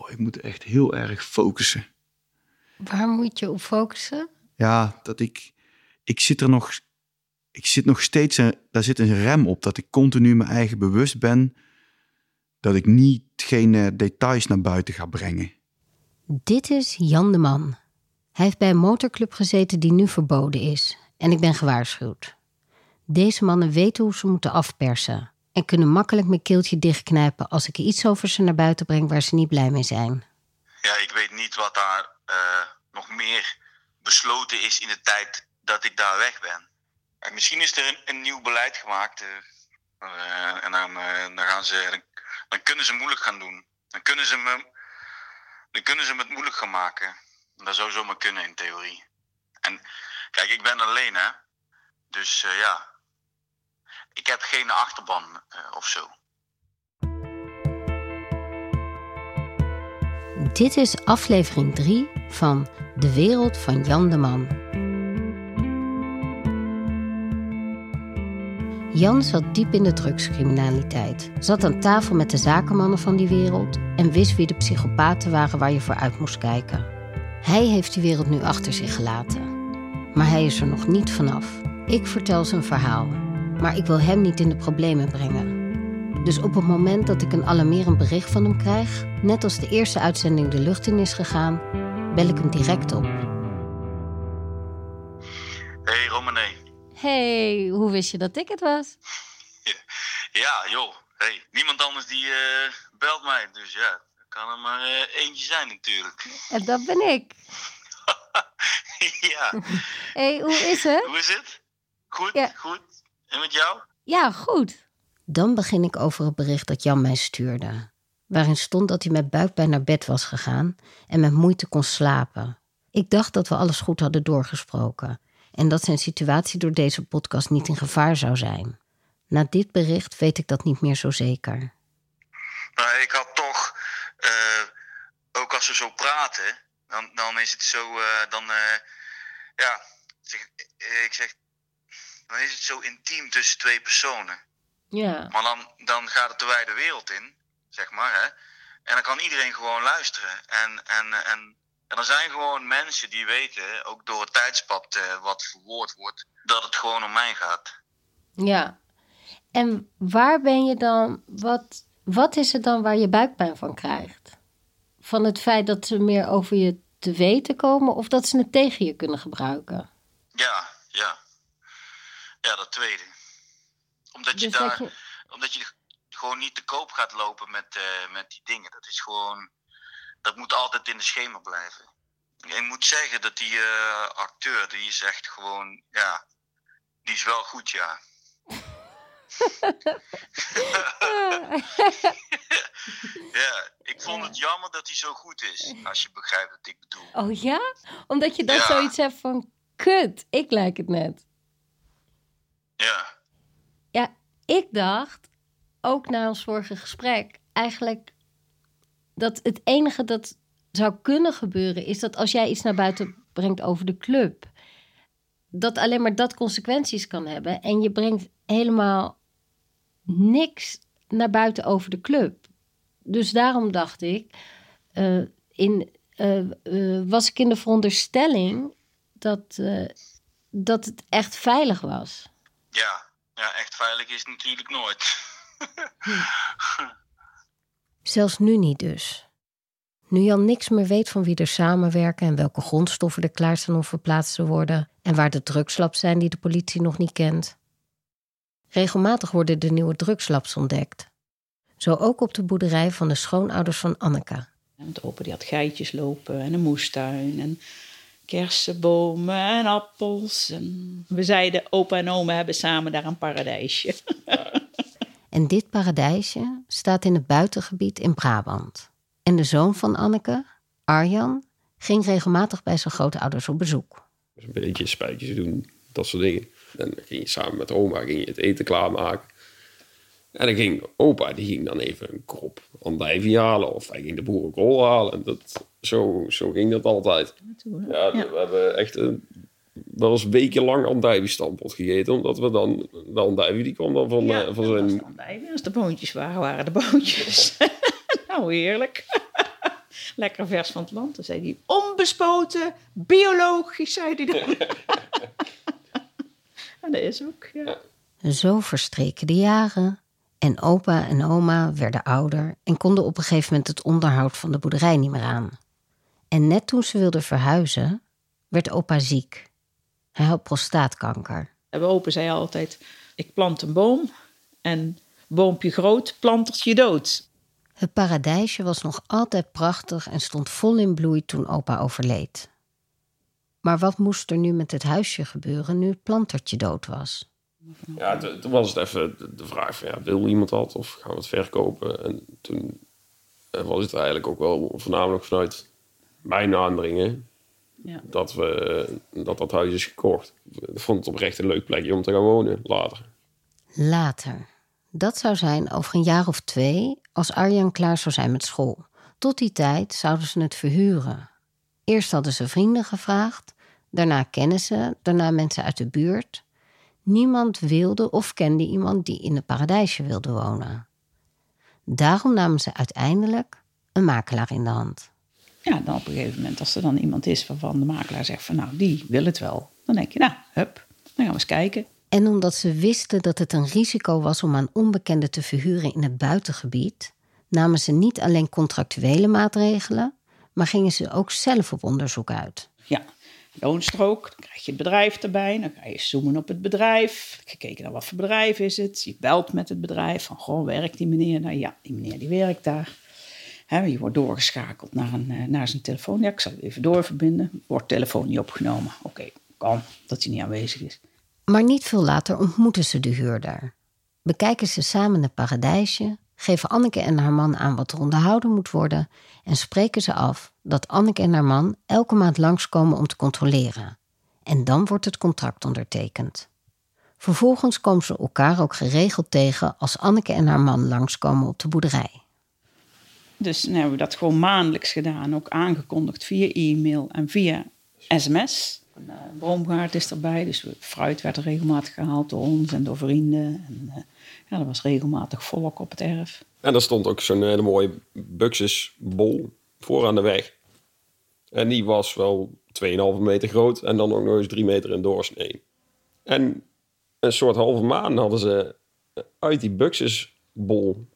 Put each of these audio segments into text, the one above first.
oh, ik moet echt heel erg focussen. Waar moet je op focussen? Ja, dat ik, ik zit er nog, ik zit nog steeds, een, daar zit een rem op, dat ik continu mijn eigen bewust ben, dat ik niet geen details naar buiten ga brengen. Dit is Jan de Man. Hij heeft bij een motorclub gezeten die nu verboden is. En ik ben gewaarschuwd. Deze mannen weten hoe ze moeten afpersen. En kunnen makkelijk mijn keeltje dichtknijpen als ik iets over ze naar buiten breng waar ze niet blij mee zijn. Ja, ik weet niet wat daar eh, nog meer besloten is in de tijd dat ik daar weg ben. En misschien is er een, een nieuw beleid gemaakt. eh, eh, en dan, eh, dan, gaan ze, dan, dan kunnen ze moeilijk gaan doen. Dan kunnen ze me, dan kunnen ze me het moeilijk gaan maken. Dat zou zomaar kunnen in theorie. En kijk, ik ben alleen hè. Dus eh, ja, ik heb geen achterban eh, of zo. Dit is aflevering 3 van De Wereld van Jan de Man. Jan zat diep in de drugscriminaliteit, zat aan tafel met de zakenmannen van die wereld en wist wie de psychopaten waren waar je voor uit moest kijken. Hij heeft die wereld nu achter zich gelaten. Maar hij is er nog niet vanaf. Ik vertel zijn verhaal, maar ik wil hem niet in de problemen brengen. Dus op het moment dat ik een alarmerend bericht van hem krijg, net als de eerste uitzending de lucht in is gegaan, bel ik hem direct op. Hey Romane. Hey, hoe wist je dat ik het was? Ja, joh. Hey, niemand anders die eh, belt mij. Dus ja, kan er maar eh, eentje zijn natuurlijk. En dat ben ik. ja, Hey, hoe is het? hoe is het? Goed, Ja. goed. En met jou? Ja, goed. Dan begin ik over het bericht dat Jan mij stuurde. Waarin stond dat hij met buikpijn naar bed was gegaan en met moeite kon slapen. Ik dacht dat we alles goed hadden doorgesproken en dat zijn situatie door deze podcast niet in gevaar zou zijn. Na dit bericht weet ik dat niet meer zo zeker. Nou, ik had toch, eh, ook als we zo praten, dan, dan is het zo, eh, dan, eh, ja, zeg, ik zeg, dan is het zo intiem tussen twee personen. Ja. Maar dan, dan gaat het de wijde wereld in, zeg maar, hè. En dan kan iedereen gewoon luisteren. En, en, en, en er zijn gewoon mensen die weten, ook door het tijdspad eh, wat verwoord wordt, dat het gewoon om mij gaat. Ja. En waar ben je dan, wat, wat is het dan waar je buikpijn van krijgt? Van het feit dat ze meer over je te weten komen of dat ze het tegen je kunnen gebruiken? Ja, ja. Ja, dat tweede. Omdat je Dus daar, je- omdat je gewoon niet te koop gaat lopen met, eh, met die dingen. Dat is gewoon, dat moet altijd in de schema blijven. Ik moet zeggen dat die eh, acteur, die is echt gewoon, ja, die is wel goed, ja. ja, ik vond het jammer dat hij zo goed is, als je begrijpt wat ik bedoel. Oh ja? Omdat je dan Ja. zoiets hebt van, kut, ik lijk het net. Ja, Ja, ik dacht, ook na ons vorige gesprek, eigenlijk dat het enige dat zou kunnen gebeuren is dat als jij iets naar buiten brengt over de club, dat alleen maar dat consequenties kan hebben en je brengt helemaal niks naar buiten over de club. Dus daarom dacht ik, eh, in, eh, eh, was ik in de veronderstelling dat, dat het echt veilig was. Ja, ja, echt veilig is het natuurlijk nooit. Zelfs nu niet dus. Nu Jan niks meer weet van wie er samenwerken en welke grondstoffen er klaarstaan om verplaatst te worden en waar de drugslabs zijn die de politie nog niet kent. Regelmatig worden de nieuwe drugslabs ontdekt. Zo ook op de boerderij van de schoonouders van Anneke. En de opa die had geitjes lopen en een moestuin en kersenbomen en appels. En we zeiden, opa en oma hebben samen daar een paradijsje. En dit paradijsje staat in het buitengebied in Brabant. En de zoon van Anneke, Arjan, ging regelmatig bij zijn grootouders op bezoek. Dus een beetje spijtjes doen, dat soort dingen. En dan ging je samen met oma ging je het eten klaarmaken. En dan ging opa, die ging dan even een krop andijvie halen. Of hij ging de boerenkool halen. En dat, zo, zo ging dat altijd. Ja, we hebben echt een, wel eens wekenlang andijvie-stampot gegeten. Omdat we dan, de andijvie die kwam dan van, Ja, eh, van was zijn... bij. Als de boontjes waren, waren de boontjes. nou, heerlijk. Lekker vers van het land. Dan zei hij, onbespoten, biologisch, zei hij dan. en dat is ook, ja. Zo verstreken de jaren. En opa en oma werden ouder en konden op een gegeven moment het onderhoud van de boerderij niet meer aan. En net toen ze wilden verhuizen, werd opa ziek. Hij had prostaatkanker. En mijn opa zei altijd, ik plant een boom en boompje groot, plantertje dood. Het paradijsje was nog altijd prachtig en stond vol in bloei toen opa overleed. Maar wat moest er nu met het huisje gebeuren nu het plantertje dood was? Ja, toen was het even de- vraag van, ja, wil iemand dat of gaan we het verkopen? En toen eh, was het eigenlijk ook wel voornamelijk vanuit mijn aandringen Ja. dat, we, dat dat huis is gekocht. Ik vond het oprecht een leuk plekje om te gaan wonen later. Later. Dat zou zijn over een jaar of twee, als Arjan klaar zou zijn met school. Tot die tijd zouden ze het verhuren. Eerst hadden ze vrienden gevraagd, daarna kennissen, daarna mensen uit de buurt. Niemand wilde of kende iemand die in het paradijsje wilde wonen. Daarom namen ze uiteindelijk een makelaar in de hand. Ja, dan op een gegeven moment, als er dan iemand is waarvan de makelaar zegt van nou, die wil het wel. Dan denk je, nou, hup, dan gaan we eens kijken. En omdat ze wisten dat het een risico was om aan onbekenden te verhuren in het buitengebied, namen ze niet alleen contractuele maatregelen, maar gingen ze ook zelf op onderzoek uit. Ja, loonstrook, dan krijg je het bedrijf erbij. Dan ga je zoomen op het bedrijf. Gekeken naar wat voor bedrijf is het. Je belt met het bedrijf van, goh, werkt die meneer? Nou ja, die meneer die werkt daar. Je wordt doorgeschakeld naar, een, eh, naar zijn telefoon. Ja, ik zal even doorverbinden. Wordt telefoon niet opgenomen. Oké, kan dat hij niet aanwezig is. Maar niet veel later ontmoeten ze de huurder. Bekijken ze samen het paradijsje, geven Anneke en haar man aan wat er onderhouden moet worden en spreken ze af dat Anneke en haar man elke maand langskomen om te controleren. En dan wordt het contract ondertekend. Vervolgens komen ze elkaar ook geregeld tegen als Anneke en haar man langskomen op de boerderij. Dus dan hebben we dat gewoon maandelijks gedaan. Ook aangekondigd via e-mail en via sms. Een eh, boomgaard is erbij, dus fruit werd er regelmatig gehaald door ons en door vrienden. En, eh, ja, er was regelmatig volk op het erf. En er stond ook zo'n hele mooie buxusbol voor aan de weg. En die was wel 2,5 meter groot en dan ook nog eens 3 meter in doorsnee. En een soort halve maan hadden ze uit die buxusbol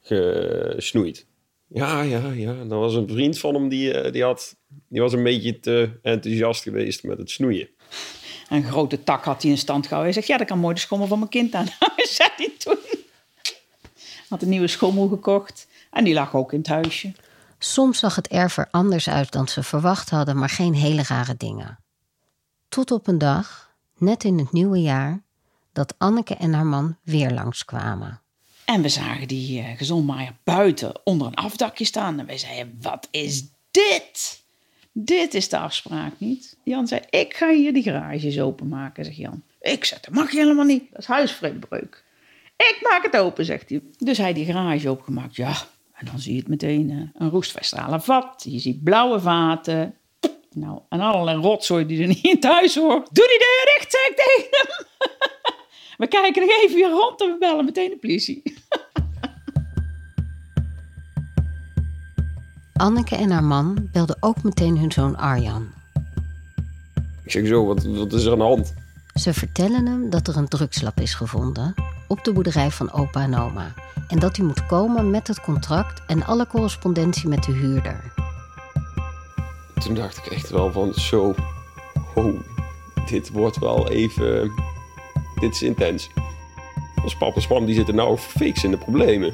gesnoeid. Ja, ja, ja. Dat was een vriend van hem die, eh, die, had, die was een beetje te enthousiast geweest met het snoeien. Een grote tak had hij in stand gehouden. Hij zegt, ja, dat kan mooi de schommel van mijn kind aan. zei hij toen. Had een nieuwe schommel gekocht. En die lag ook in het huisje. Soms zag het erf er anders uit dan ze verwacht hadden, maar geen hele rare dingen. Tot op een dag, net in het nieuwe jaar, dat Anneke en haar man weer langskwamen. En we zagen die uh, gezondmaaier buiten onder een afdakje staan. En wij zeiden, wat is dit? Dit is de afspraak niet. Jan zei, ik ga hier die garages openmaken, zegt Jan. Ik zeg, dat mag je helemaal niet. Dat is huisvreemdbreuk. Ik maak het open, zegt hij. Dus hij die garage opengemaakt. Ja, en dan zie je het meteen uh, een roestvastalen vat. Je ziet blauwe vaten. Nou, en allerlei rotzooi die er niet in thuis hoort. Doe die deur dicht, ik tegen hem. We kijken nog even weer rond en we bellen meteen de politie. Anneke en haar man belden ook meteen hun zoon Arjan. Ik zeg zo, wat, wat is er aan de hand? Ze vertellen hem dat er een drugslab is gevonden op de boerderij van opa en oma. En dat hij moet komen met het contract en alle correspondentie met de huurder. Toen dacht ik echt wel van zo, oh, dit wordt wel even, dit is intens. Als papa en spam die zitten nou fix in de problemen.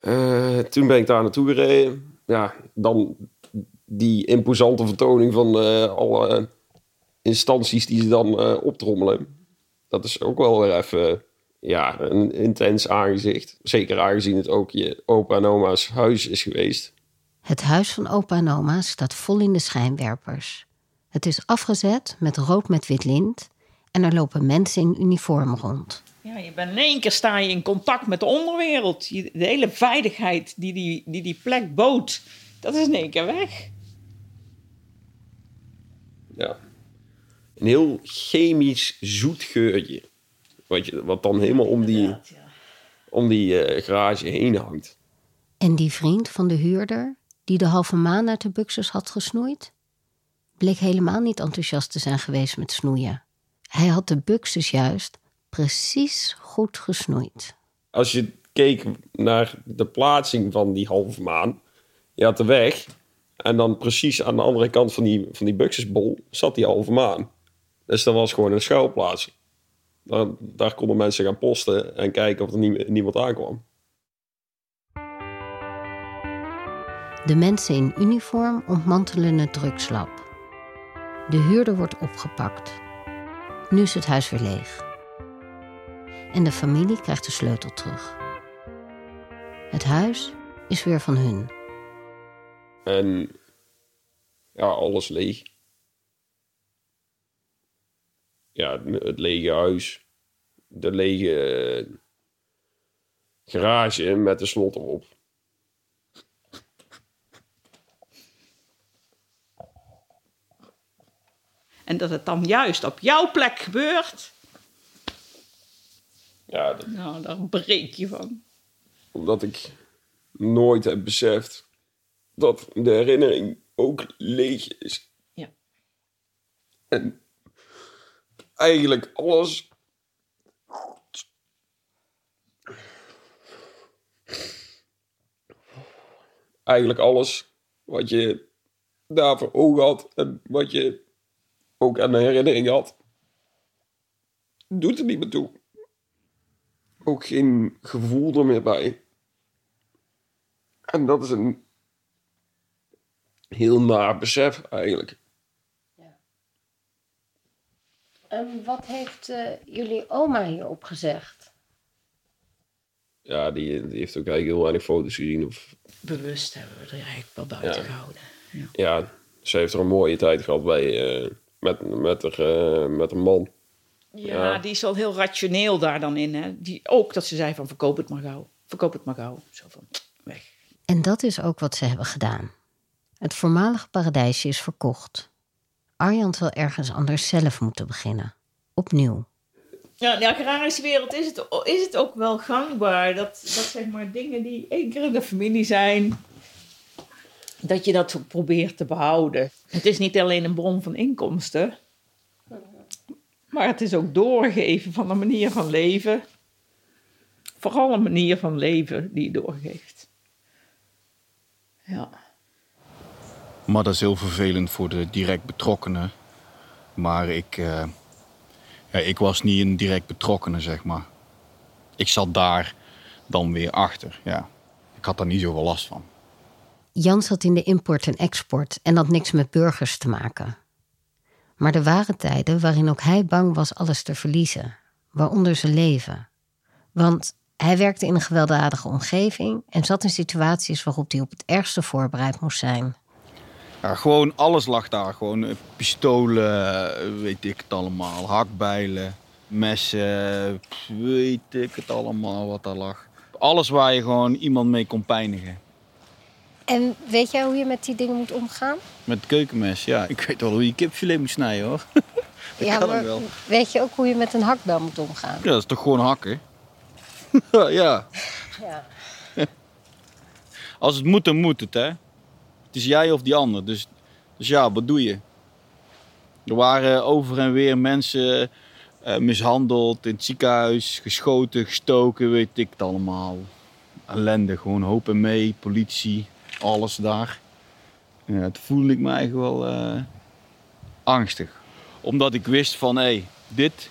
Uh, toen ben ik daar naartoe gereden. Ja, dan die imposante vertoning van uh, alle instanties die ze dan uh, optrommelen. Dat is ook wel weer even ja, een intens aangezicht. Zeker aangezien het ook je opa en oma's huis is geweest. Het huis van opa en oma staat vol in de schijnwerpers. Het is afgezet met rood met wit lint en er lopen mensen in uniform rond. Ja, je bent in één keer sta je in contact met de onderwereld. Je, de hele veiligheid die die, die die plek bood, dat is in één keer weg. Ja. Een heel chemisch zoet geurtje. Wat, je, wat dan helemaal om die, om die uh, garage heen hangt. En die vriend van de huurder, die de halve maan uit de buxus had gesnoeid, bleek helemaal niet enthousiast te zijn geweest met snoeien. Hij had de buxus juist precies goed gesnoeid. Als je keek naar de plaatsing van die halve maan, je had de weg en dan precies aan de andere kant van die, van die buxusbol zat die halve maan. Dus dat was gewoon een schuilplaats. Daar, daar konden mensen gaan posten en kijken of er nie- niemand aankwam. De mensen in uniform ontmantelen het drugslab. De huurder wordt opgepakt. Nu is het huis weer leeg. En de familie krijgt de sleutel terug. Het huis is weer van hun. En ja, alles leeg. Ja, het, lege huis. De lege eh, garage met de slot erop. En dat het dan juist op jouw plek gebeurt, Ja, dat- nou, daar breek je van. omdat ik nooit heb beseft dat de herinnering ook leeg is. Ja. En eigenlijk alles. Eigenlijk alles wat je daar voor ogen had en wat je ook aan de herinnering had, doet er niet meer toe. Ook geen gevoel er meer bij. En dat is een heel naar besef eigenlijk. En wat heeft eh, jullie oma hierop gezegd? Ja, die, die heeft ook eigenlijk heel weinig foto's gezien. Of, Bewust hebben we er eigenlijk wel buiten Ja. gehouden. Ja. ja, ze heeft er een mooie tijd gehad bij, eh, met, met, haar, eh, met haar man. Ja, Ja. die is wel heel rationeel daar dan in. Hè? Die, ook dat ze zei van verkoop het maar gauw. Verkoop het maar gauw. Zo van, weg. En dat is ook wat ze hebben gedaan. Het voormalige paradijsje is verkocht. Arjan zal ergens anders zelf moeten beginnen. Opnieuw. Ja, in de agrarische wereld is het, is het ook wel gangbaar. Dat, dat zeg maar dingen die één keer in de familie zijn... dat je dat probeert te behouden. Het is niet alleen een bron van inkomsten... maar het is ook doorgeven van een manier van leven. Vooral een manier van leven die je doorgeeft. Ja. Maar dat is heel vervelend voor de direct betrokkenen. Maar ik, eh, ja, ik was niet een direct betrokkenen, zeg maar. Ik zat daar dan weer achter, ja. Ik had daar niet zoveel last van. Jan zat in de import en export en had niks met burgers te maken. Maar er waren tijden waarin ook hij bang was alles te verliezen, waaronder zijn leven. Want hij werkte in een gewelddadige omgeving en zat in situaties waarop hij op het ergste voorbereid moest zijn. Gewoon alles lag daar. Gewoon eh, pistolen, eh, weet ik het allemaal. Hakbijlen, messen, weet ik het allemaal wat daar lag. Alles waar je gewoon iemand mee kon pijnigen. En weet jij hoe je met die dingen moet omgaan? Met keukenmes, ja. Ik weet wel hoe je kipfilet moet snijden, hoor. ja, kan maar wel. weet je ook hoe je met een hakbel moet omgaan? Ja, dat is toch gewoon hakken? ja. Ja. Als het moet, dan moet het, hè. Het is jij of die ander. Dus, dus ja, wat doe je? Er waren over en weer mensen eh, mishandeld, in het ziekenhuis, geschoten, gestoken, weet ik het allemaal. Ellende, gewoon hoop en mee, politie, alles daar. Ja, toen voelde ik me eigenlijk wel eh, angstig. Omdat ik wist van, hé, hey, dit,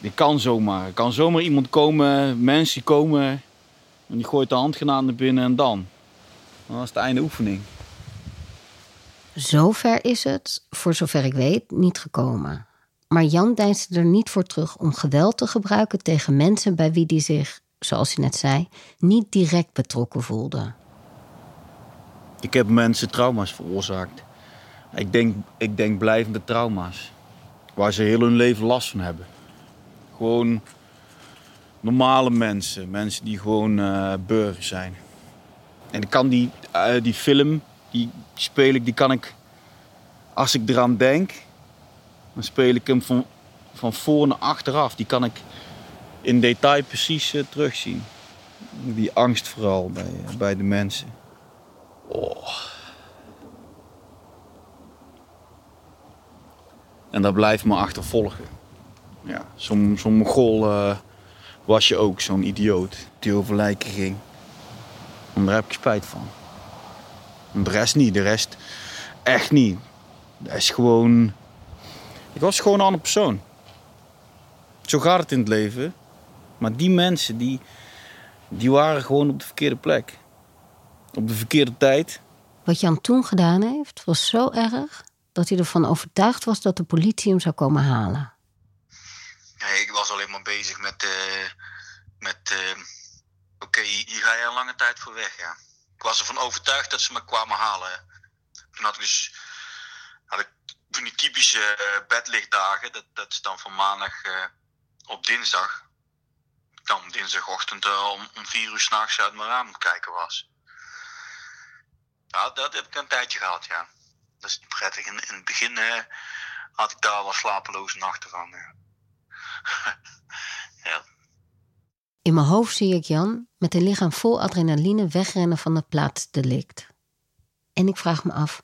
dit kan zomaar. Er kan zomaar iemand komen, mensen komen en die gooit de handgranaat naar binnen en dan. Dan was het einde oefening. Zover is het, voor zover ik weet, niet gekomen. Maar Jan deinsde er niet voor terug om geweld te gebruiken tegen mensen bij wie hij zich, zoals hij net zei, niet direct betrokken voelde. Ik heb mensen trauma's veroorzaakt. Ik denk, ik denk blijvende trauma's. Waar ze heel hun leven last van hebben. Gewoon normale mensen. Mensen die gewoon eh burgers zijn. En ik kan die, eh, die film, die speel ik, die kan ik... Als ik eraan denk, dan speel ik hem van, van voor naar achteraf. Die kan ik in detail precies eh, terugzien. Die angst vooral bij, bij de mensen. Oh. En dat blijft me achtervolgen. Ja, zo'n Mogol eh, was je ook, zo'n idioot die over lijken ging. Daar heb ik spijt van. De rest niet, de rest echt niet. Dat is gewoon... Ik was gewoon een andere persoon. Zo gaat het in het leven. Maar die mensen, die, die waren gewoon op de verkeerde plek. Op de verkeerde tijd. Wat Jan toen gedaan heeft, was zo erg dat hij ervan overtuigd was dat de politie hem zou komen halen. Nee, ik was alleen maar bezig met. eh, met eh, Oké, hier ga je een lange tijd voor weg, ja. Ik was ervan overtuigd dat ze me kwamen halen. Toen had ik dus. Had ik van die typische eh, bedlichtdagen. Dat, dat is dan van maandag eh, op dinsdag. Ik dan dinsdagochtend om, om vier uur s'nachts uit mijn raam kijken was. Ja, dat heb ik een tijdje gehad, ja. Dat is niet prettig. In, het begin had ik daar wel slapeloze nachten van. Ja. ja. In mijn hoofd zie ik Jan met een lichaam vol adrenaline wegrennen van het plaatsdelict. En ik vraag me af,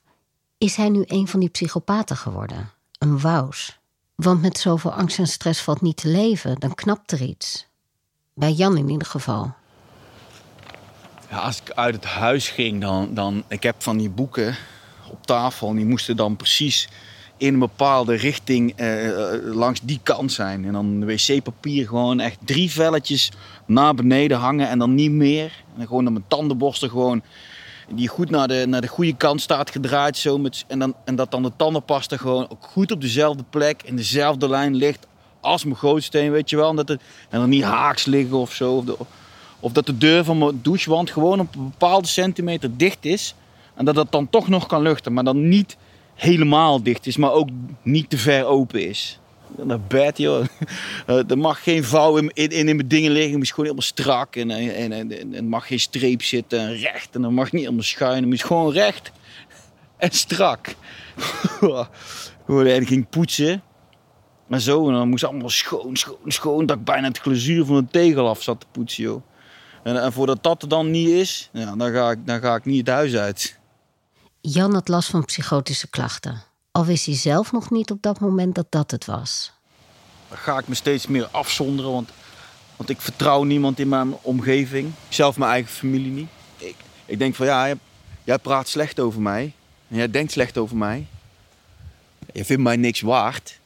is hij nu een van die psychopaten geworden? Een wous? Want met zoveel angst en stress valt niet te leven, dan knapt er iets. Bij Jan in ieder geval. Als ik uit het huis ging, dan, dan... Ik heb van die boeken op tafel en die moesten dan precies in een bepaalde richting eh, eh, langs die kant zijn. En dan wc-papier gewoon echt drie velletjes naar beneden hangen en dan niet meer. En gewoon dan mijn tandenborstel gewoon... Die goed naar de, naar de goede kant staat gedraaid. Zo met, en, dan, en dat dan de tandenpasta gewoon ook goed op dezelfde plek, in dezelfde lijn ligt als mijn gootsteen, weet je wel. En, dat het, dan niet haaks liggen of zo. Of, of dat de deur van mijn douchewand gewoon op een bepaalde centimeter dicht is. En dat dat dan toch nog kan luchten. Maar dan niet helemaal dicht is, maar ook niet te ver open is. Dat bed, joh. Eh, Er mag geen vouw in, in, in mijn dingen liggen. Het moet gewoon helemaal strak. En, en, en, en, mag geen streep zitten en recht. En er mag niet helemaal schuin. Het moet gewoon recht en strak. En ik ging poetsen. Maar zo, en dan moest allemaal schoon, schoon, schoon. Dat ik bijna het glazuur van de tegel af zat te poetsen, joh. En, en voordat dat er dan niet is, ja, dan, ga ik, dan ga ik niet het huis uit. Jan had last van psychotische klachten. Al wist hij zelf nog niet op dat moment dat dat het was. Dan ga ik me steeds meer afzonderen, want, want ik vertrouw niemand in mijn omgeving. Zelf mijn eigen familie niet. Ik, ik denk van ja, jij, jij praat slecht over mij. En jij denkt slecht over mij. Je vindt mij niks waard.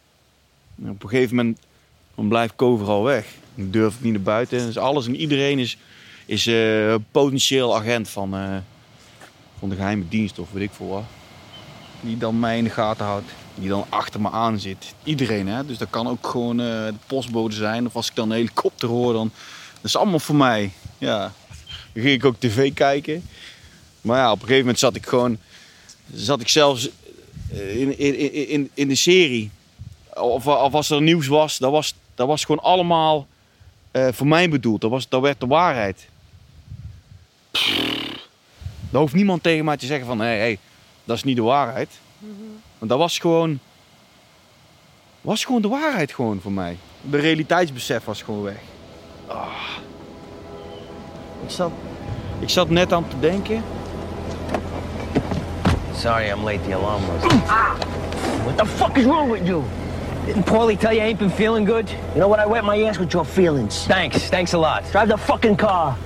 En op een gegeven moment dan blijf ik overal weg. Dan durf ik niet naar buiten. Dus alles en iedereen is, is eh, potentieel agent van, eh, van de geheime dienst of weet ik veel wat. Die dan mij in de gaten houdt. Die dan achter me aan zit. Iedereen hè. Dus dat kan ook gewoon eh, de postbode zijn. Of als ik dan een helikopter hoor dan. Dat is allemaal voor mij. Ja. Dan ging ik ook tv kijken. Maar ja, op een gegeven moment zat ik gewoon... Zat ik zelfs in, in, in, in de serie. Of, of als er nieuws was, dat was, dat was gewoon allemaal voor mij bedoeld. Dat, was, dat werd de waarheid. Daar hoeft niemand tegen mij te zeggen van... Hé, hey, hey, dat is niet de waarheid. Want dat was gewoon... Was gewoon de waarheid gewoon voor mij. De realiteitsbesef was gewoon weg. Ah. Ik, zat, ik zat net aan te denken... Sorry I'm late. The alarm was. What the fuck is wrong with you? Didn't Paulie tell you I ain't been feeling good? You know what? I wet my ass with your feelings. Thanks. Thanks a lot. Drive the fucking car.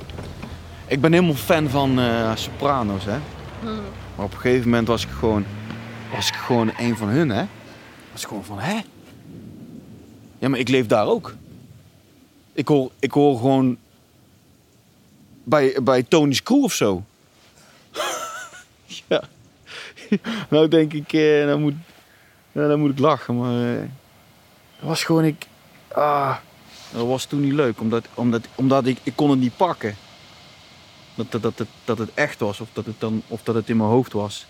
Ik ben helemaal fan van eh, Sopranos, hè. Maar op een gegeven moment was ik gewoon... Was ik gewoon een van hun, hè. Was ik gewoon van, hè? Ja, maar ik leef daar ook. Ik hoor, ik hoor gewoon... Bij, bij Tony's crew of zo. ja. nou denk ik, eh, dan, moet, ja, dan moet ik lachen, maar... eh, dat was gewoon, ik... Ah, dat was toen niet leuk, omdat, omdat, omdat ik, ik kon het niet pakken. Dat, dat, dat, het, dat het echt was of dat het, dan, of dat het in mijn hoofd was.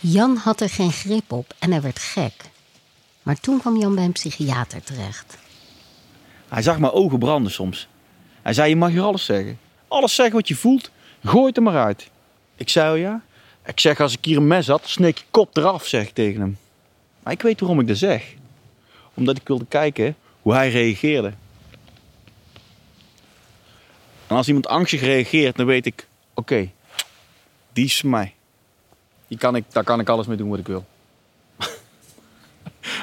Jan had er geen grip op en hij werd gek. Maar toen kwam Jan bij een psychiater terecht. Hij zag mijn ogen branden soms. Hij zei, je mag hier alles zeggen. Alles zeggen wat je voelt, gooi het er maar uit. Ik zei, oh ja? Ik zeg, als ik hier een mes had, sneek je kop eraf, zeg ik tegen hem. Maar ik weet waarom ik dat zeg. Omdat ik wilde kijken hoe hij reageerde. En als iemand angstig reageert, dan weet ik, oké, die is voor mij. Die kan ik, daar kan ik alles mee doen wat ik wil.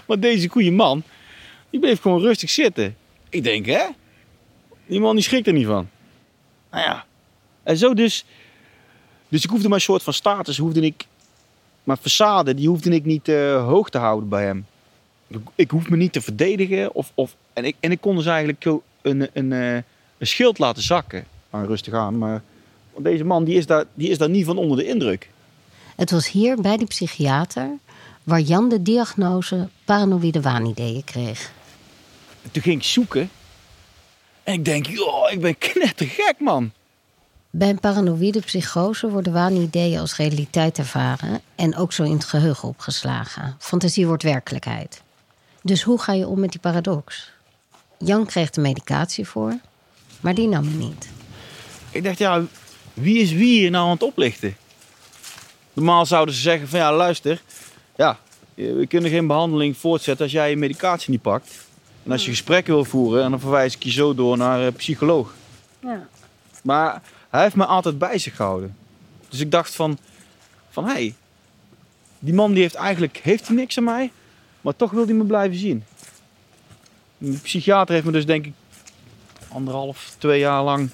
maar deze goede man, die bleef gewoon rustig zitten. Ik denk, hè? Die man die schrikt er niet van. Nou ja. En zo dus. Dus ik hoefde mijn soort van status, hoefde ik. Mijn façade, die hoefde ik niet eh, hoog te houden bij hem. Ik, ik hoef me niet te verdedigen. Of, of, en, ik, en ik kon dus eigenlijk zo een, een, eh, een schild laten zakken. Maar rustig aan. Maar deze man die is, daar, die is daar niet van onder de indruk. Het was hier bij die psychiater waar Jan de diagnose paranoïde waanideeën kreeg. En toen ging ik zoeken. En ik denk, joh, ik ben knettergek, man. Bij een paranoïde psychose worden waanideeën als realiteit ervaren en ook zo in het geheugen opgeslagen. Fantasie wordt werkelijkheid. Dus hoe ga je om met die paradox? Jan kreeg de medicatie voor, maar die nam hij niet. Ik dacht, ja, wie is wie hier nou aan het oplichten? Normaal zouden ze zeggen van, ja, luister. Ja, we kunnen geen behandeling voortzetten als jij je medicatie niet pakt. En als je gesprekken wil voeren, en dan verwijs ik je zo door naar een psycholoog. Ja. Maar hij heeft me altijd bij zich gehouden. Dus ik dacht van, van hé, hey, die man die heeft eigenlijk heeft hij niks aan mij, maar toch wil hij me blijven zien. De psychiater heeft me dus denk ik anderhalf, twee jaar lang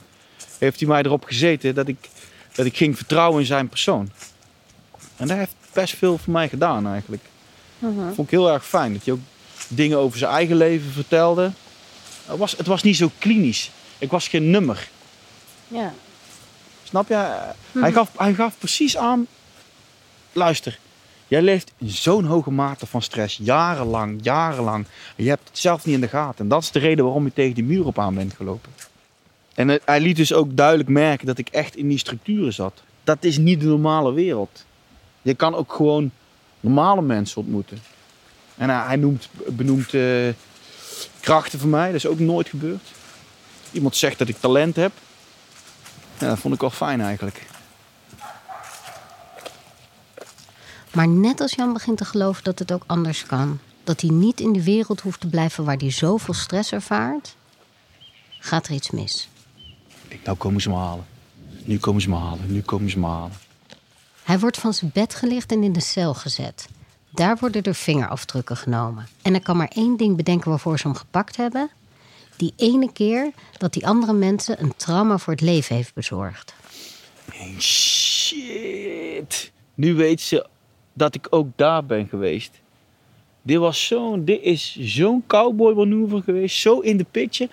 heeft hij mij erop gezeten dat ik, dat ik ging vertrouwen in zijn persoon. En dat heeft best veel voor mij gedaan eigenlijk. Vond ik heel erg fijn dat hij ook dingen over zijn eigen leven vertelde. Het was, het was niet zo klinisch. Ik was geen nummer. Ja. Snap je? Hij, gaf, hij gaf precies aan. Luister, jij leeft in zo'n hoge mate van stress. Jarenlang, jarenlang. En je hebt het zelf niet in de gaten. En dat is de reden waarom je tegen die muur op aan bent gelopen. En hij- hij liet dus ook duidelijk merken dat ik echt in die structuren zat. Dat is niet de normale wereld. Je kan ook gewoon normale mensen ontmoeten. En hij, hij noemt, benoemt eh, krachten van mij. Dat is ook nooit gebeurd. Iemand zegt dat ik talent heb. Ja, dat vond ik wel fijn eigenlijk. Maar net als Jan begint te geloven dat het ook anders kan, dat hij niet in de wereld hoeft te blijven waar hij zoveel stress ervaart, gaat er iets mis. Ik, nou komen ze me halen. Nu komen ze me halen. Nu komen ze me halen. Hij wordt van zijn bed gelicht en in de cel gezet. Daar worden er vingerafdrukken genomen. En hij kan maar één ding bedenken waarvoor ze hem gepakt hebben. Die ene keer dat die andere mensen een trauma voor het leven heeft bezorgd. Shit. Nu weet ze dat ik ook daar ben geweest. Dit was zo'n, dit is zo'n cowboy manoeuvre geweest. Zo in de picture.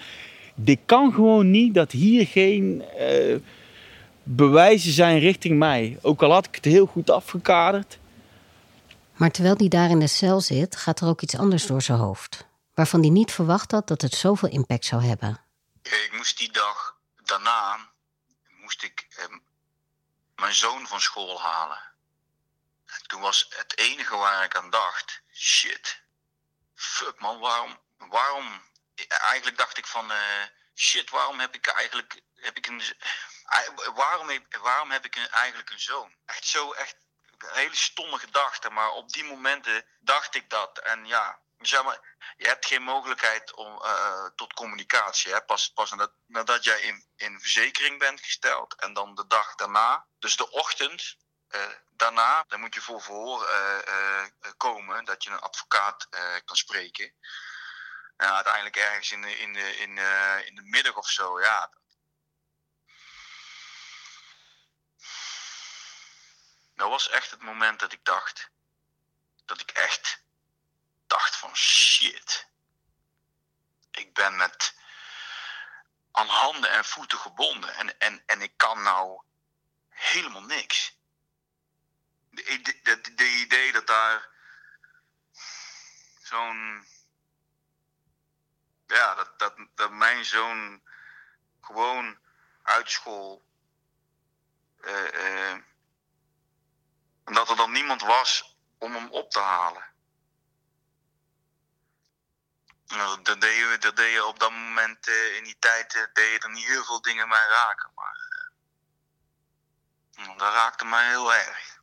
Dit kan gewoon niet dat hier geen eh, bewijzen zijn richting mij. Ook al had ik het heel goed afgekaderd. Maar terwijl hij daar in de cel zit, gaat er ook iets anders door zijn hoofd. Waarvan hij niet verwacht had dat het zoveel impact zou hebben. Ik moest die dag daarna moest ik eh, mijn zoon van school halen. En toen was het enige waar ik aan dacht, shit, fuck man, waarom, waarom, eigenlijk dacht ik van, eh, shit, waarom heb ik eigenlijk, heb ik een, eh, waarom, waarom heb ik eigenlijk een zoon? Echt zo, echt een hele stomme gedachte, maar op die momenten dacht ik dat. En ja, zeg maar, je hebt geen mogelijkheid om, eh, tot communicatie. Hè? Pas, pas nadat, nadat jij in, in verzekering bent gesteld en dan de dag daarna, dus de ochtend daarna, dan moet je voor verhoor eh, eh, komen dat je een advocaat eh, kan spreken. En uiteindelijk ergens in de, in de, in, eh, in de middag of zo, ja. Dat was echt het moment dat ik dacht, dat ik echt dacht van shit. Ik ben met aan handen en voeten gebonden en, en, en ik kan nou helemaal niks. De, de, de, de idee dat daar zo'n ja, dat, dat, dat mijn zoon gewoon uit school eh, eh, dat er dan niemand was om hem op te halen. Nou, dat deed, je, dat deed je op dat moment, eh, in die tijd, deed je er niet heel veel dingen mee raken. Maar dat raakte mij heel erg.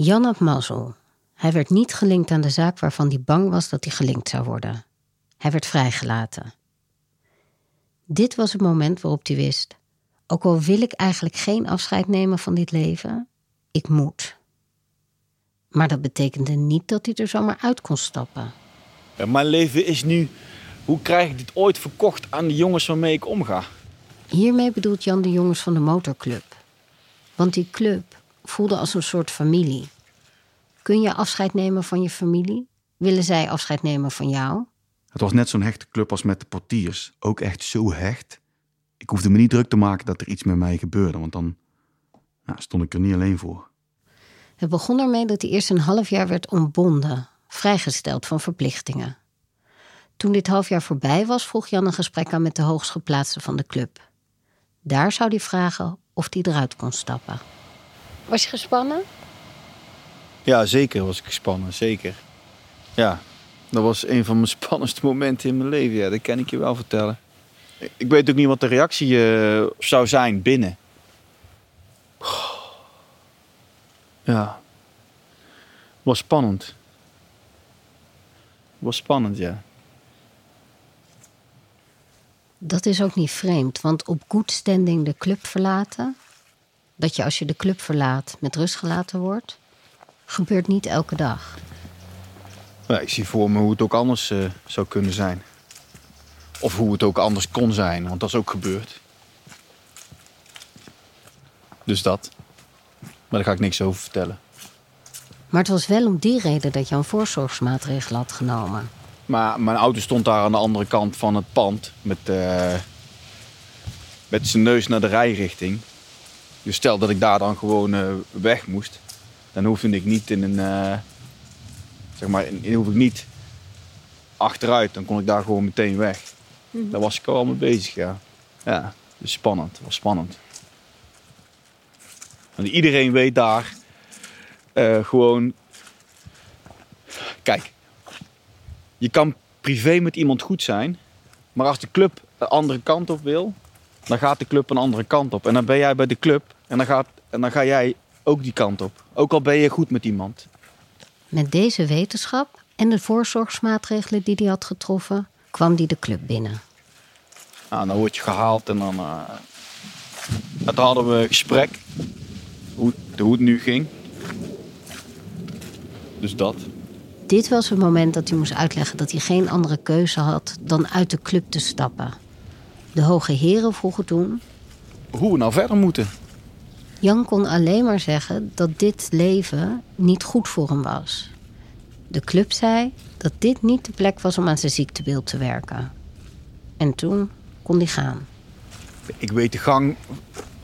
Jan had mazzel. Hij werd niet gelinkt aan de zaak waarvan hij bang was dat hij gelinkt zou worden. Hij werd vrijgelaten. Dit was het moment waarop hij wist. Ook al wil ik eigenlijk geen afscheid nemen van dit leven, ik moet. Maar dat betekende niet dat hij er zomaar uit kon stappen. Mijn leven is nu... Hoe krijg ik dit ooit verkocht aan de jongens waarmee ik omga? Hiermee bedoelt Jan de jongens van de motorclub. Want die club voelde als een soort familie. Kun je afscheid nemen van je familie? Willen zij afscheid nemen van jou? Het was net zo'n hechte club als met de portiers. Ook echt zo hecht. Ik hoefde me niet druk te maken dat er iets met mij gebeurde, want dan stond ik er niet alleen voor. Het begon ermee dat hij eerst een half jaar werd ontbonden, vrijgesteld van verplichtingen. Toen dit half jaar voorbij was, vroeg Jan een gesprek aan met de hoogstgeplaatste van de club. Daar zou hij vragen of hij eruit kon stappen. Was je gespannen? Ja, zeker was ik gespannen, zeker. Ja, dat was een van mijn spannendste momenten in mijn leven, ja, dat kan ik je wel vertellen. Ik weet ook niet wat de reactie eh, zou zijn binnen. Ja. Was spannend. Was spannend, ja. Dat is ook niet vreemd, want op good standing de club verlaten, dat je als je de club verlaat met rust gelaten wordt, gebeurt niet elke dag. Ja, ik zie voor me hoe het ook anders eh, zou kunnen zijn. Of hoe het ook anders kon zijn, want dat is ook gebeurd. Dus dat. Maar daar ga ik niks over vertellen. Maar het was wel om die reden dat je een voorzorgsmaatregel had genomen. Maar mijn auto stond daar aan de andere kant van het pand. Met, eh, met zijn neus naar de rijrichting. Dus stel dat ik daar dan gewoon eh, weg moest. Dan hoefde ik niet in een... eh, zeg maar, in, in- hoef ik niet achteruit. Dan kon ik daar gewoon meteen weg. Daar was ik al mee bezig, ja. Ja, dus spannend. Was spannend. Want iedereen weet daar eh, gewoon... Kijk, je kan privé met iemand goed zijn, maar als de club de andere kant op wil, dan gaat de club een andere kant op. En dan ben jij bij de club en dan, gaat, en dan ga jij ook die kant op. Ook al ben je goed met iemand. Met deze wetenschap en de voorzorgsmaatregelen die hij had getroffen, kwam hij de club binnen. Nou, dan word je gehaald en dan, toen hadden we een gesprek. Hoe, hoe het nu ging. Dus dat. Dit was het moment dat hij moest uitleggen dat hij geen andere keuze had dan uit de club te stappen. De hoge heren vroegen toen. Hoe we nou verder moeten. Jan kon alleen maar zeggen dat dit leven niet goed voor hem was. De club zei dat dit niet de plek was om aan zijn ziektebeeld te werken. En toen kon hij gaan. Ik weet de gang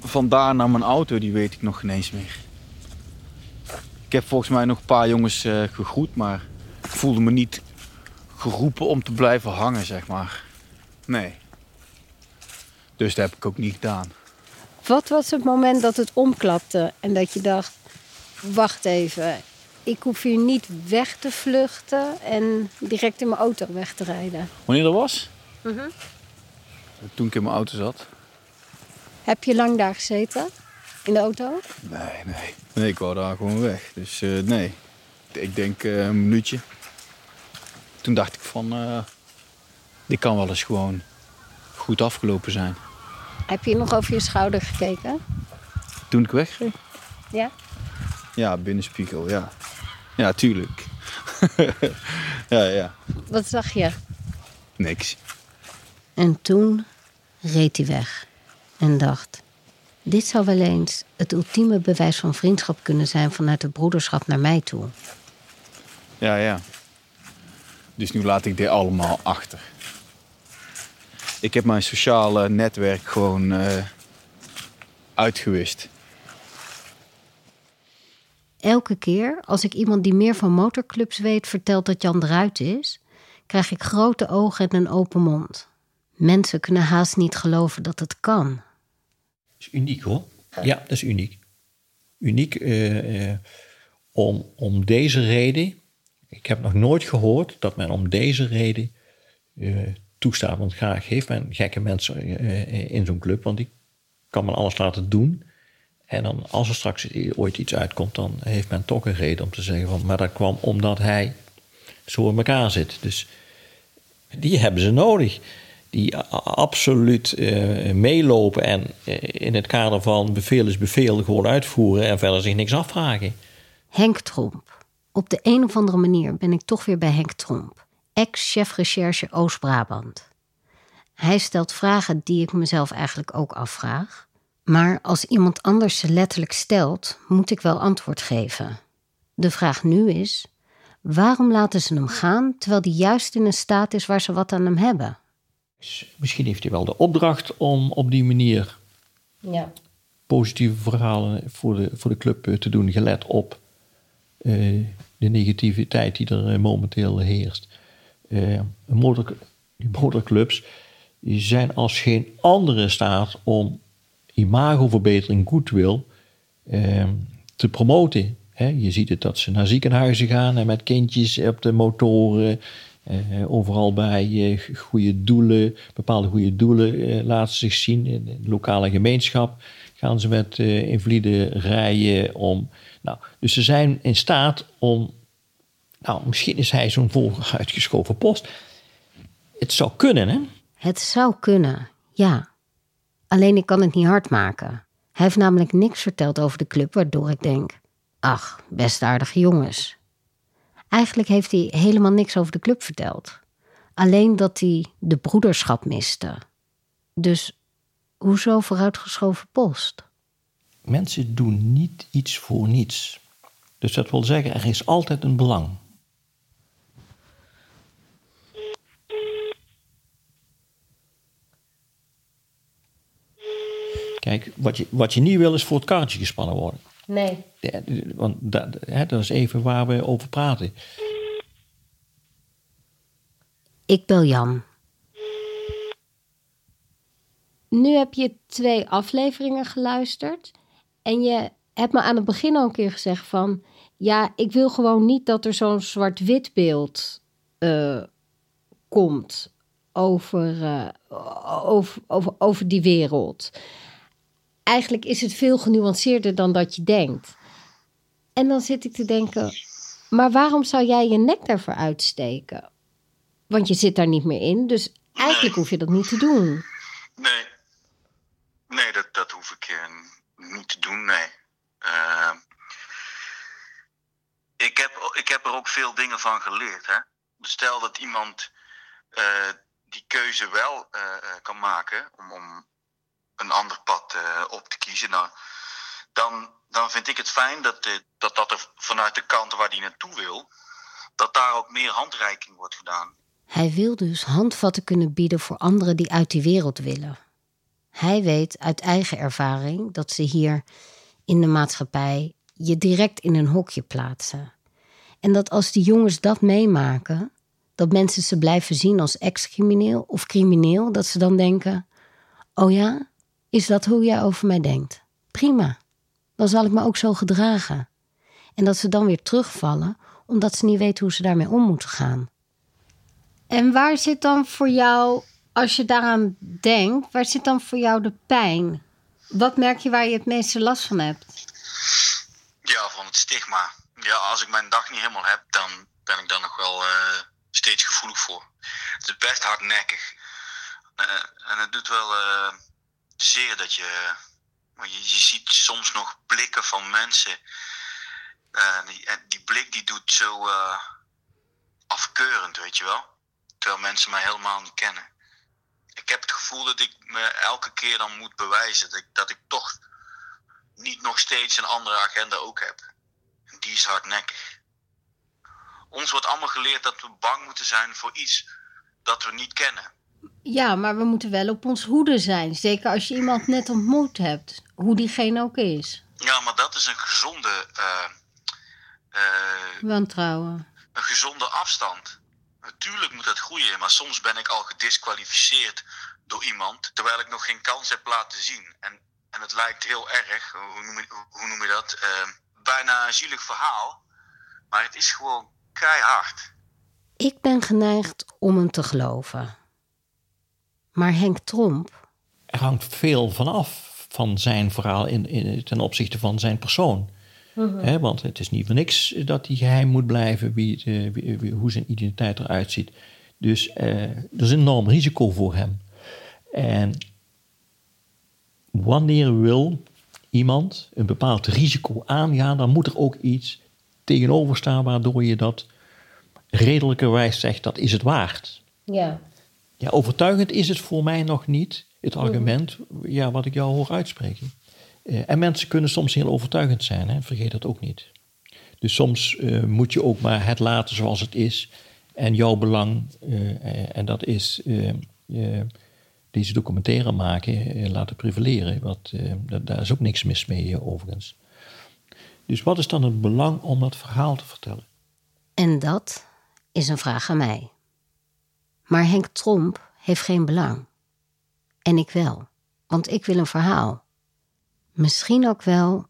vandaar naar mijn auto, die weet ik nog geen eens meer. Ik heb volgens mij nog een paar jongens eh, gegroet, maar ik voelde me niet geroepen om te blijven hangen, zeg maar. Nee. Dus dat heb ik ook niet gedaan. Wat was het moment dat het omklapte en dat je dacht: wacht even, ik hoef hier niet weg te vluchten en direct in mijn auto weg te rijden? Wanneer dat was? Toen ik in mijn auto zat. Heb je lang daar gezeten in de auto? Nee, nee. Nee, ik wou daar gewoon weg. Dus eh, nee. Ik denk eh, een minuutje. Toen dacht ik van, eh, dit kan wel eens gewoon goed afgelopen zijn. Heb je nog over je schouder gekeken? Toen ik wegreed? Ja. Ja, binnenspiegel, ja. Ja, tuurlijk. ja, ja. Wat zag je? Niks. En toen reed hij weg en dacht: dit zou wel eens het ultieme bewijs van vriendschap kunnen zijn vanuit de broederschap naar mij toe. Ja, ja. Dus nu laat ik dit allemaal achter. Ik heb mijn sociale netwerk gewoon eh, uitgewist. Elke keer als ik iemand die meer van motorclubs weet vertelt dat Jan eruit is, krijg ik grote ogen en een open mond. Mensen kunnen haast niet geloven dat het kan. Dat is uniek hoor. Ja, dat is uniek. Uniek eh, eh, om, om deze reden. Ik heb nog nooit gehoord dat men om deze reden eh, toestaat. Want graag heeft men gekke mensen eh, in zo'n club, want die kan men alles laten doen. En dan als er straks ooit iets uitkomt, dan heeft men toch een reden om te zeggen van, maar dat kwam omdat hij zo in elkaar zit. Dus die hebben ze nodig. die absoluut eh, meelopen en eh, in het kader van beveel is beveel gewoon uitvoeren en verder zich niks afvragen. Henk Tromp. Op de een of andere manier ben ik toch weer bij Henk Tromp, ex-chef recherche Oost-Brabant. Hij stelt vragen die ik mezelf eigenlijk ook afvraag. Maar als iemand anders ze letterlijk stelt, moet ik wel antwoord geven. De vraag nu is: waarom laten ze hem gaan terwijl hij juist in een staat is waar ze wat aan hem hebben? Dus misschien heeft hij wel de opdracht om op die manier Ja. positieve verhalen voor de, voor de club eh, te doen, gelet op eh, de negativiteit die er eh, momenteel heerst. Eh, motor, die motorclubs die zijn als geen andere in staat om imagoverbetering, goodwill, eh, te promoten. Je ziet het dat ze naar ziekenhuizen gaan en met kindjes op de motoren. eh, overal bij goede doelen, bepaalde goede doelen laten zich zien. In de lokale gemeenschap gaan ze met invalide rijden om. Nou, dus ze zijn in staat om. Nou, misschien is hij zo'n vol uitgeschoven post. Het zou kunnen, hè? Het zou kunnen, ja. Alleen ik kan het niet hard maken. Hij heeft namelijk niks verteld over de club, waardoor ik denk: ach, best aardige jongens. Eigenlijk heeft hij helemaal niks over de club verteld. Alleen dat hij de broederschap miste. Dus hoezo vooruitgeschoven post? Mensen doen niet iets voor niets. Dus dat wil zeggen, er is altijd een belang. Kijk, wat je, wat je niet wil is voor het kaartje gespannen worden. Nee. Ja, want dat, hè, dat is even waar we over praten. Ik bel Jan. Nu heb je twee afleveringen geluisterd. En je hebt me aan het begin al een keer gezegd van... Ja, ik wil gewoon niet dat er zo'n zwart-wit beeld eh, komt over, eh, over, over, over die wereld. Eigenlijk is het veel genuanceerder dan dat je denkt. En dan zit ik te denken... Maar waarom zou jij je nek daarvoor uitsteken? Want je zit daar niet meer in, dus eigenlijk hoef je dat niet te doen. Nee. Nee, dat, dat hoef ik eh, niet te doen, nee. Eh, ik, heb, ik heb er ook veel dingen van geleerd. Hè? Dus Stel dat iemand eh, die keuze wel eh, kan maken om, om een ander pad eh, op te kiezen, dan, dan, dan vind ik het fijn dat, eh, dat dat er vanuit de kant waar die naartoe wil, dat daar ook meer handreiking wordt gedaan. Hij wil dus handvatten kunnen bieden voor anderen die uit die wereld willen. Hij weet uit eigen ervaring dat ze hier in de maatschappij je direct in een hokje plaatsen. En dat als die jongens dat meemaken, dat mensen ze blijven zien als ex-crimineel of crimineel, dat ze dan denken: Oh ja, is dat hoe jij over mij denkt? Prima, dan zal ik me ook zo gedragen. En dat ze dan weer terugvallen omdat ze niet weten hoe ze daarmee om moeten gaan. En waar zit dan voor jou, als je daaraan denkt, waar zit dan voor jou de pijn? Wat merk je waar je het meeste last van hebt? Ja, van het stigma. Ja, als ik mijn dag niet helemaal heb, dan ben ik daar nog wel eh, steeds gevoelig voor. Het is best hardnekkig. Eh, en het doet wel eh, zeer dat je, je... Je ziet soms nog blikken van mensen. Eh, die, en die blik die doet zo eh, afkeurend, weet je wel. Terwijl mensen mij helemaal niet kennen. Ik heb het gevoel dat ik me elke keer dan moet bewijzen. Dat ik, dat ik toch niet nog steeds een andere agenda ook heb. En die is hardnekkig. Ons wordt allemaal geleerd dat we bang moeten zijn voor iets dat we niet kennen. Ja, maar we moeten wel op ons hoede zijn. Zeker als je iemand net ontmoet hebt, hoe diegene ook is. Ja, maar dat is een gezonde, eh, eh, Wantrouwen. een gezonde afstand. Natuurlijk moet dat groeien, maar soms ben ik al gedisqualificeerd door iemand terwijl ik nog geen kans heb laten zien. En, en het lijkt heel erg, hoe noem je, hoe noem je dat? Eh, bijna een zielig verhaal, maar het is gewoon keihard. Ik ben geneigd om hem te geloven. Maar Henk Tromp, Er hangt veel van af van zijn verhaal in, in, ten opzichte van zijn persoon. Hè, want het is niet voor niks dat hij geheim moet blijven wie, eh, wie- wie- hoe zijn identiteit eruit ziet. Dus eh, er is een enorm risico voor hem. En wanneer wil iemand een bepaald risico aangaan, dan moet er ook iets tegenover staan waardoor je dat redelijkerwijs zegt dat is het waard. Ja. Ja, overtuigend is het voor mij nog niet, het argument ja, wat ik jou hoor uitspreken. Eh, en mensen kunnen soms heel overtuigend zijn, hè? vergeet dat ook niet. Dus soms eh, moet je ook maar het laten zoals het is. En jouw belang, eh, en dat is deze documentaire maken, laten privileren. Wat, eh, da- daar is ook niks mis mee, overigens. Dus wat is dan het belang om dat verhaal te vertellen? En dat is een vraag aan mij. Maar Henk Tromp heeft geen belang. En ik wel, want ik wil een verhaal. Misschien ook wel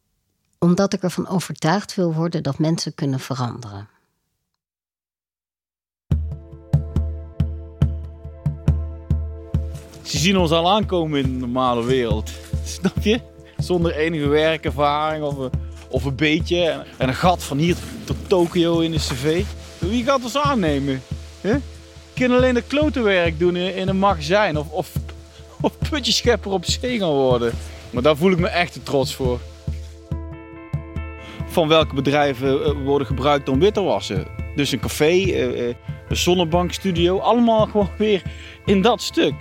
omdat ik ervan overtuigd wil worden dat mensen kunnen veranderen. Ze zien ons al aankomen in de normale wereld. Snap je? Zonder enige werkervaring of een, of een beetje. En een gat van hier tot Tokio in de cv. Wie gaat ons aannemen? Kan alleen dat klotenwerk doen in, een magazijn. Of, of, of putjeschepper op zee gaan worden. Maar daar voel ik me echt te trots voor. Van welke bedrijven eh, worden gebruikt om wit te wassen? Dus een café, eh, eh, een zonnebankstudio. Allemaal gewoon weer in dat stuk.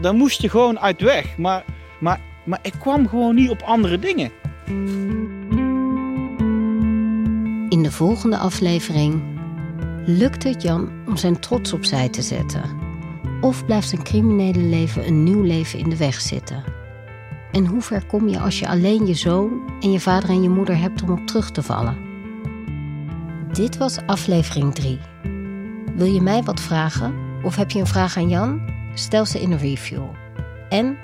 Daar moest je gewoon uit weg. Maar, maar, maar ik kwam gewoon niet op andere dingen. In de volgende aflevering lukt het Jan om zijn trots opzij te zetten? Of blijft zijn criminele leven een nieuw leven in de weg zitten? En hoe ver kom je als je alleen je zoon en je vader en je moeder hebt om op terug te vallen? Dit was aflevering 3. Wil je mij wat vragen? Of heb je een vraag aan Jan? Stel ze in een review. En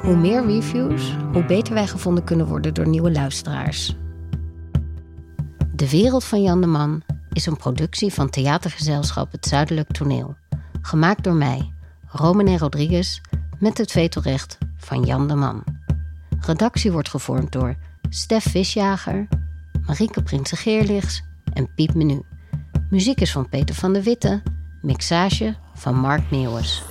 hoe meer reviews, hoe beter wij gevonden kunnen worden door nieuwe luisteraars. De Wereld van Jan de Man is een productie van theatergezelschap Het Zuidelijk Toneel. Gemaakt door mij, Romane Rodriguez, met het vetorecht van Jan de Man. Redactie wordt gevormd door Stef Visjager, Marieke Prinsen-Geerlichts en Piep Menu. Muziek is van Peter van der Witte, mixage van Mark Meeuwis.